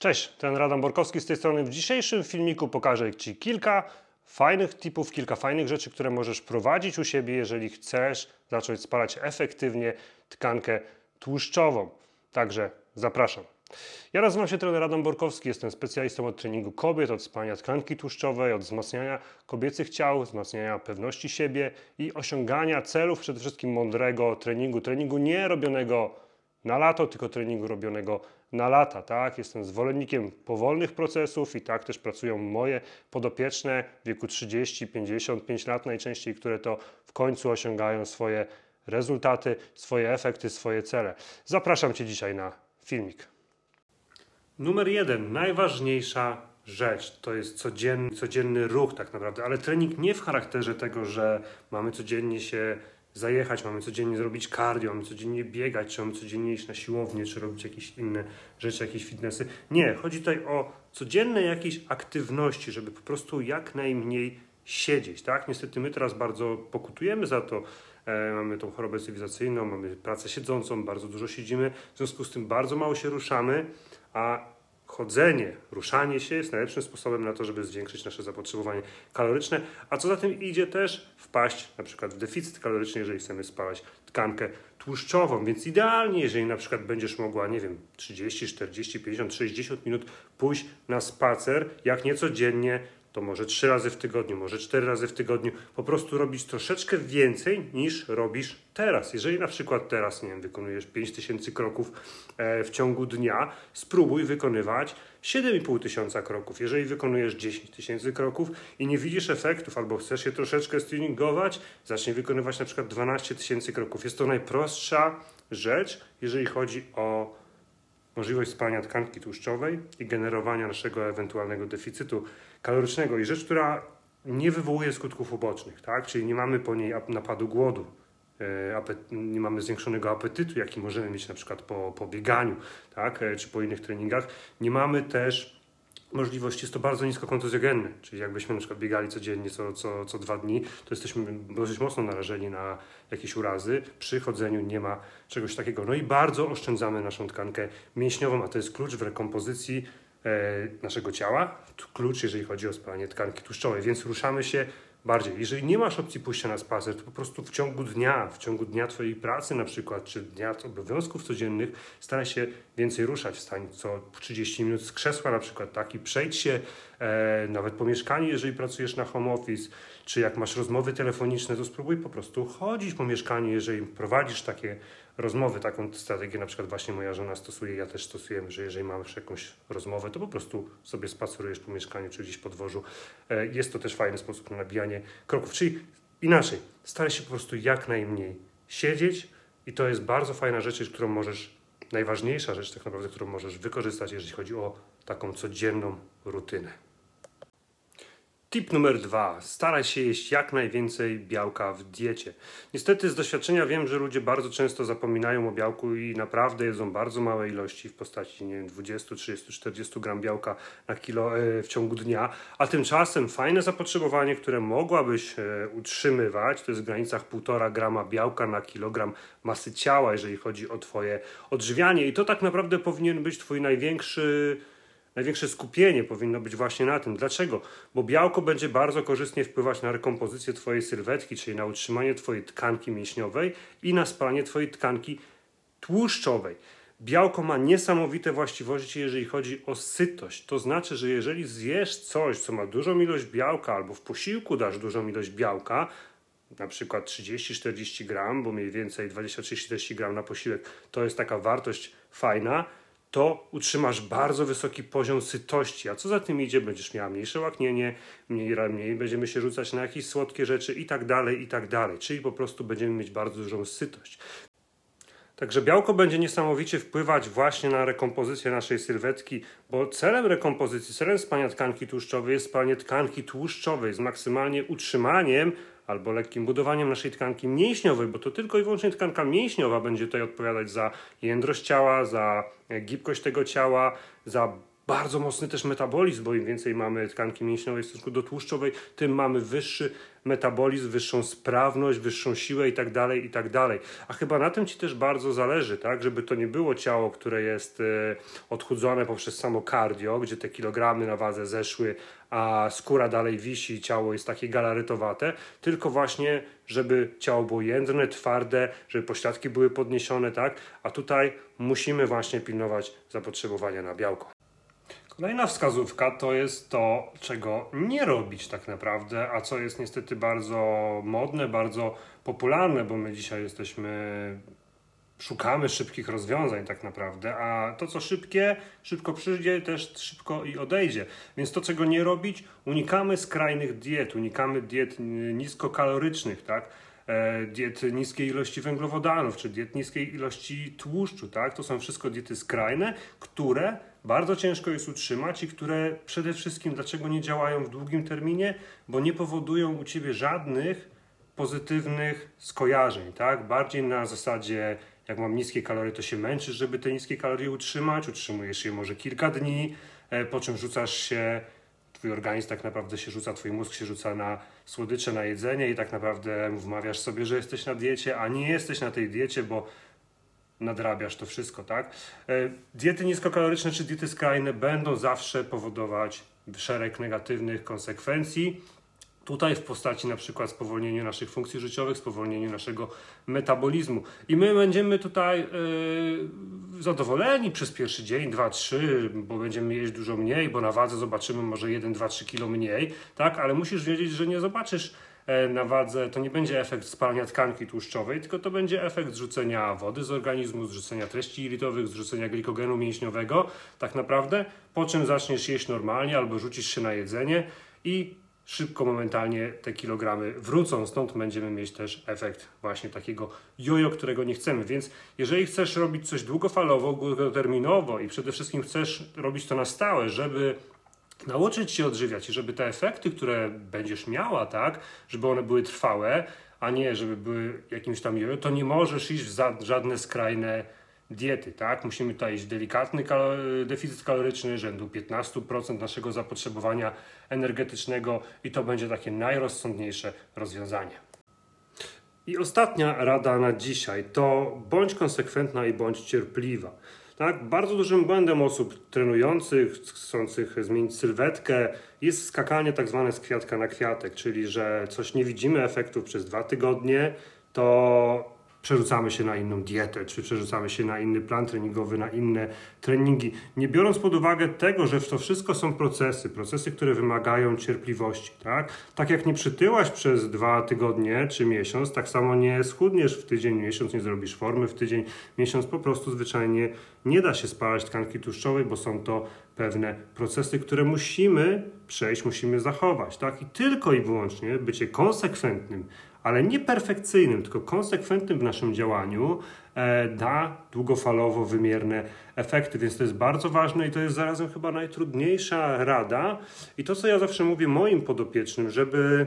Cześć, ten Radam Borkowski z tej strony. W dzisiejszym filmiku pokażę Ci kilka fajnych tipów, kilka fajnych rzeczy, które możesz prowadzić u siebie, jeżeli chcesz zacząć spalać efektywnie tkankę tłuszczową. Także zapraszam. Ja nazywam się trener Adam Borkowski, jestem specjalistą od treningu kobiet, od spalania tkanki tłuszczowej, od wzmacniania kobiecych ciał, wzmacniania pewności siebie i osiągania celów przede wszystkim mądrego treningu, treningu nie robionego na lato, tylko treningu robionego na lata. Tak? Jestem zwolennikiem powolnych procesów i tak też pracują moje podopieczne w wieku 30, 55 lat najczęściej, które to w końcu osiągają swoje rezultaty, swoje efekty, swoje cele. Zapraszam Cię dzisiaj na filmik. Numer jeden, najważniejsza rzecz to jest codzienny, codzienny ruch tak naprawdę, ale trening nie w charakterze tego, że mamy codziennie się zajechać, mamy codziennie zrobić cardio, mamy codziennie biegać, czy mamy codziennie iść na siłownię, czy robić jakieś inne rzeczy, jakieś fitnessy. Nie, chodzi tutaj o codzienne jakieś aktywności, żeby po prostu jak najmniej siedzieć, tak? Niestety my teraz bardzo pokutujemy za to, e, mamy tą chorobę cywilizacyjną, mamy pracę siedzącą, bardzo dużo siedzimy, w związku z tym bardzo mało się ruszamy, a chodzenie, ruszanie się jest najlepszym sposobem na to, żeby zwiększyć nasze zapotrzebowanie kaloryczne, a co za tym idzie też? Wpaść na przykład w deficyt kaloryczny, jeżeli chcemy spalać tkankę tłuszczową, więc idealnie, jeżeli na przykład będziesz mogła, nie wiem, 30, 40, 50, 60 minut pójść na spacer, jak nie codziennie, to może trzy razy w tygodniu, może cztery razy w tygodniu, po prostu robić troszeczkę więcej niż robisz teraz. Jeżeli na przykład teraz, nie wiem, wykonujesz 5000 kroków e, w ciągu dnia, spróbuj wykonywać 7,5 tysiąca kroków. Jeżeli wykonujesz 10 tysięcy kroków i nie widzisz efektów albo chcesz je troszeczkę streamingować, zacznij wykonywać na przykład 12 tysięcy kroków. Jest to najprostsza rzecz, jeżeli chodzi o możliwość spalania tkanki tłuszczowej i generowania naszego ewentualnego deficytu kalorycznego. I rzecz, która nie wywołuje skutków ubocznych, tak? czyli nie mamy po niej napadu głodu, e, nie mamy zwiększonego apetytu, jaki możemy mieć na przykład po, po bieganiu, tak? E, czy po innych treningach. Nie mamy też możliwości jest to bardzo nisko kontuzjogenne, czyli jakbyśmy na przykład biegali codziennie, co, co, co dwa dni, to jesteśmy dosyć mocno narażeni na jakieś urazy. Przy chodzeniu nie ma czegoś takiego. No i bardzo oszczędzamy naszą tkankę mięśniową, a to jest klucz w rekompozycji naszego ciała, klucz jeżeli chodzi o spalanie tkanki tłuszczowej, więc ruszamy się bardziej. Jeżeli nie masz opcji pójścia na spacer, to po prostu w ciągu dnia, w ciągu dnia Twojej pracy na przykład, czy dnia obowiązków codziennych, staraj się więcej ruszać. Wstań co 30 minut z krzesła na przykład, tak, i przejdź się e, nawet po mieszkaniu, jeżeli pracujesz na home office, czy jak masz rozmowy telefoniczne, to spróbuj po prostu chodzić po mieszkaniu, jeżeli prowadzisz takie rozmowy, taką strategię na przykład właśnie moja żona stosuje, ja też stosuję, że jeżeli masz jakąś rozmowę, to po prostu sobie spacerujesz po mieszkaniu czy gdzieś po dworzu. E, jest to też fajny sposób na nabijanie kroków, czyli inaczej, staraj się po prostu jak najmniej siedzieć i to jest bardzo fajna rzecz, którą możesz, najważniejsza rzecz tak naprawdę, którą możesz wykorzystać, jeżeli chodzi o taką codzienną rutynę. Tip numer dwa. Staraj się jeść jak najwięcej białka w diecie. Niestety z doświadczenia wiem, że ludzie bardzo często zapominają o białku i naprawdę jedzą bardzo małe ilości w postaci nie wiem, 20, 30, 40 gram białka na kilo e, w ciągu dnia, a tymczasem fajne zapotrzebowanie, które mogłabyś e, utrzymywać, to jest w granicach 1,5 grama białka na kilogram masy ciała, jeżeli chodzi o Twoje odżywianie i to tak naprawdę powinien być Twój największy Największe skupienie powinno być właśnie na tym. Dlaczego? Bo białko będzie bardzo korzystnie wpływać na rekompozycję Twojej sylwetki, czyli na utrzymanie Twojej tkanki mięśniowej i na spalanie Twojej tkanki tłuszczowej. Białko ma niesamowite właściwości, jeżeli chodzi o sytość. To znaczy, że jeżeli zjesz coś, co ma dużą ilość białka, albo w posiłku dasz dużą ilość białka, na przykład 30-40 gram, bo mniej więcej 20-30 gram na posiłek, to jest taka wartość fajna, to utrzymasz bardzo wysoki poziom sytości, a co za tym idzie, będziesz miała mniejsze łaknienie, mniej, mniej będziemy się rzucać na jakieś słodkie rzeczy i tak dalej, i tak dalej. Czyli po prostu będziemy mieć bardzo dużą sytość. Także białko będzie niesamowicie wpływać właśnie na rekompozycję naszej sylwetki, bo celem rekompozycji, celem spania tkanki tłuszczowej jest spalanie tkanki tłuszczowej z maksymalnie utrzymaniem albo lekkim budowaniem naszej tkanki mięśniowej, bo to tylko i wyłącznie tkanka mięśniowa będzie tutaj odpowiadać za jędrość ciała, za gibkość tego ciała, za bardzo mocny też metabolizm, bo im więcej mamy tkanki mięśniowej w stosunku do tłuszczowej, tym mamy wyższy metabolizm, wyższą sprawność, wyższą siłę i tak dalej, i tak dalej. A chyba na tym Ci też bardzo zależy, tak, żeby to nie było ciało, które jest e, odchudzone poprzez samo cardio, gdzie te kilogramy na wadze zeszły, a skóra dalej wisi, ciało jest takie galarytowate, tylko właśnie, żeby ciało było jędrne, twarde, żeby pośladki były podniesione, tak, a tutaj musimy właśnie pilnować zapotrzebowania na białko. Kolejna wskazówka to jest to, czego nie robić tak naprawdę, a co jest niestety bardzo modne, bardzo popularne, bo my dzisiaj jesteśmy szukamy szybkich rozwiązań tak naprawdę, a to co szybkie, szybko przyjdzie, też szybko i odejdzie. Więc to czego nie robić, unikamy skrajnych diet, unikamy diet niskokalorycznych, tak? E, diet niskiej ilości węglowodanów, czy diet niskiej ilości tłuszczu, tak? To są wszystko diety skrajne, które bardzo ciężko jest utrzymać i które przede wszystkim dlaczego nie działają w długim terminie, bo nie powodują u ciebie żadnych pozytywnych skojarzeń, tak? Bardziej na zasadzie jak mam niskie kalorie, to się męczysz, żeby te niskie kalorie utrzymać, utrzymujesz je może kilka dni, e, po czym rzucasz się twój organizm tak naprawdę się rzuca, twój mózg się rzuca na słodycze, na jedzenie i tak naprawdę wmawiasz sobie, że jesteś na diecie, a nie jesteś na tej diecie, bo nadrabiasz to wszystko, tak? E, diety niskokaloryczne czy diety skrajne będą zawsze powodować szereg negatywnych konsekwencji. Tutaj w postaci na przykład spowolnienia naszych funkcji życiowych, spowolnienia naszego metabolizmu. I my będziemy tutaj yy, zadowoleni przez pierwszy dzień, dwa, trzy, bo będziemy jeść dużo mniej, bo na wadze zobaczymy może 1, 2, 3 kilo mniej, tak? Ale musisz wiedzieć, że nie zobaczysz E, na wadze, to nie będzie efekt spalania tkanki tłuszczowej, tylko to będzie efekt zrzucenia wody z organizmu, zrzucenia treści iritowych, zrzucenia glikogenu mięśniowego, tak naprawdę, po czym zaczniesz jeść normalnie albo rzucisz się na jedzenie i szybko, momentalnie te kilogramy wrócą. Stąd będziemy mieć też efekt właśnie takiego jojo, którego nie chcemy. Więc jeżeli chcesz robić coś długofalowo, długoterminowo i przede wszystkim chcesz robić to na stałe, żeby nauczyć się odżywiać i żeby te efekty, które będziesz miała, tak, żeby one były trwałe, a nie żeby były jakimś tam jojo, to nie możesz iść w żadne skrajne diety, tak? Musimy tutaj iść delikatny deficyt kaloryczny rzędu 15% naszego zapotrzebowania energetycznego i to będzie takie najrozsądniejsze rozwiązanie. I ostatnia rada na dzisiaj to bądź konsekwentna i bądź cierpliwa. Tak? Bardzo dużym błędem osób trenujących, chcących zmienić sylwetkę jest skakanie tak zwane z kwiatka na kwiatek, czyli że coś nie widzimy efektów przez dwa tygodnie, to przerzucamy się na inną dietę, czy przerzucamy się na inny plan treningowy, na inne treningi, nie biorąc pod uwagę tego, że to wszystko są procesy, procesy, które wymagają cierpliwości. Tak, tak jak nie przytyłaś przez dwa tygodnie czy miesiąc, tak samo nie schudniesz w tydzień, miesiąc, nie zrobisz formy w tydzień, miesiąc, po prostu zwyczajnie nie da się spalać tkanki tłuszczowej, bo są to pewne procesy, które musimy przejść, musimy zachować. Tak? I tylko i wyłącznie bycie konsekwentnym, ale nie perfekcyjnym, tylko konsekwentnym w naszym działaniu e, da długofalowo wymierne efekty. Więc to jest bardzo ważne i to jest zarazem chyba najtrudniejsza rada. I to, co ja zawsze mówię moim podopiecznym, żeby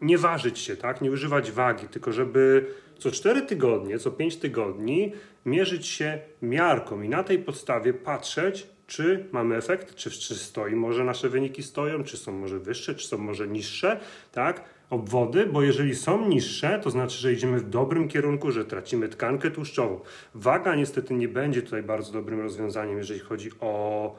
nie ważyć się, tak? nie używać wagi, tylko żeby co 4 tygodnie, co 5 tygodni mierzyć się miarką i na tej podstawie patrzeć, czy mamy efekt, czy, czy stoi, może nasze wyniki stoją, czy są może wyższe, czy są może niższe, tak? obwody, bo jeżeli są niższe, to znaczy, że idziemy w dobrym kierunku, że tracimy tkankę tłuszczową. Waga niestety nie będzie tutaj bardzo dobrym rozwiązaniem, jeżeli chodzi o,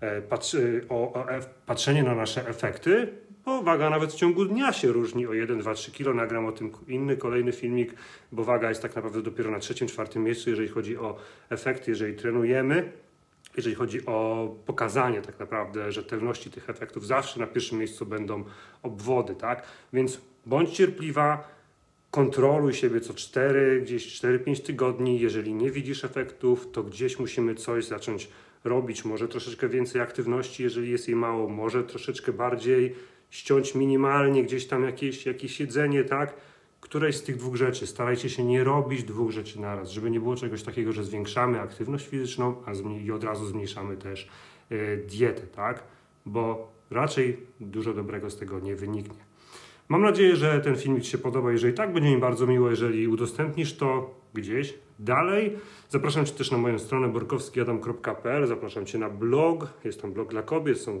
e, patrzy, o, o e, patrzenie na nasze efekty, bo waga nawet w ciągu dnia się różni o 1, 2, 3 kg. Nagram o tym inny, kolejny filmik, bo waga jest tak naprawdę dopiero na trzecim, czwartym miejscu, jeżeli chodzi o efekty, jeżeli trenujemy jeżeli chodzi o pokazanie tak naprawdę rzetelności tych efektów, zawsze na pierwszym miejscu będą obwody, tak? Więc bądź cierpliwa, kontroluj siebie co 4, gdzieś 4-5 tygodni. Jeżeli nie widzisz efektów, to gdzieś musimy coś zacząć robić. Może troszeczkę więcej aktywności, jeżeli jest jej mało, może troszeczkę bardziej ściąć minimalnie gdzieś tam jakieś, jakieś jedzenie, tak? Któreś z tych dwóch rzeczy. Starajcie się nie robić dwóch rzeczy naraz, żeby nie było czegoś takiego, że zwiększamy aktywność fizyczną, a i od razu zmniejszamy też y, dietę, tak? Bo raczej dużo dobrego z tego nie wyniknie. Mam nadzieję, że ten filmik się podoba. Jeżeli tak, będzie mi bardzo miło, jeżeli udostępnisz to gdzieś dalej. Zapraszam Cię też na moją stronę borkowskiadam.pl, zapraszam Cię na blog, jest tam blog dla kobiet, są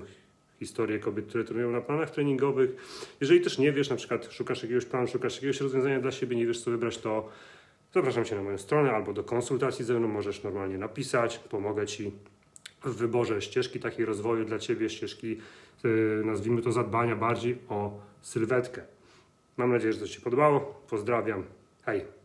historie kobiet, które trenują na planach treningowych. Jeżeli też nie wiesz, na przykład szukasz jakiegoś planu, szukasz jakiegoś rozwiązania dla siebie, nie wiesz co wybrać, to zapraszam Cię na moją stronę albo do konsultacji ze mną możesz normalnie napisać, pomogę Ci w wyborze ścieżki takiej rozwoju dla Ciebie, ścieżki, yy, nazwijmy to zadbania bardziej o sylwetkę. Mam nadzieję, że to Ci podobało. Pozdrawiam. Hej!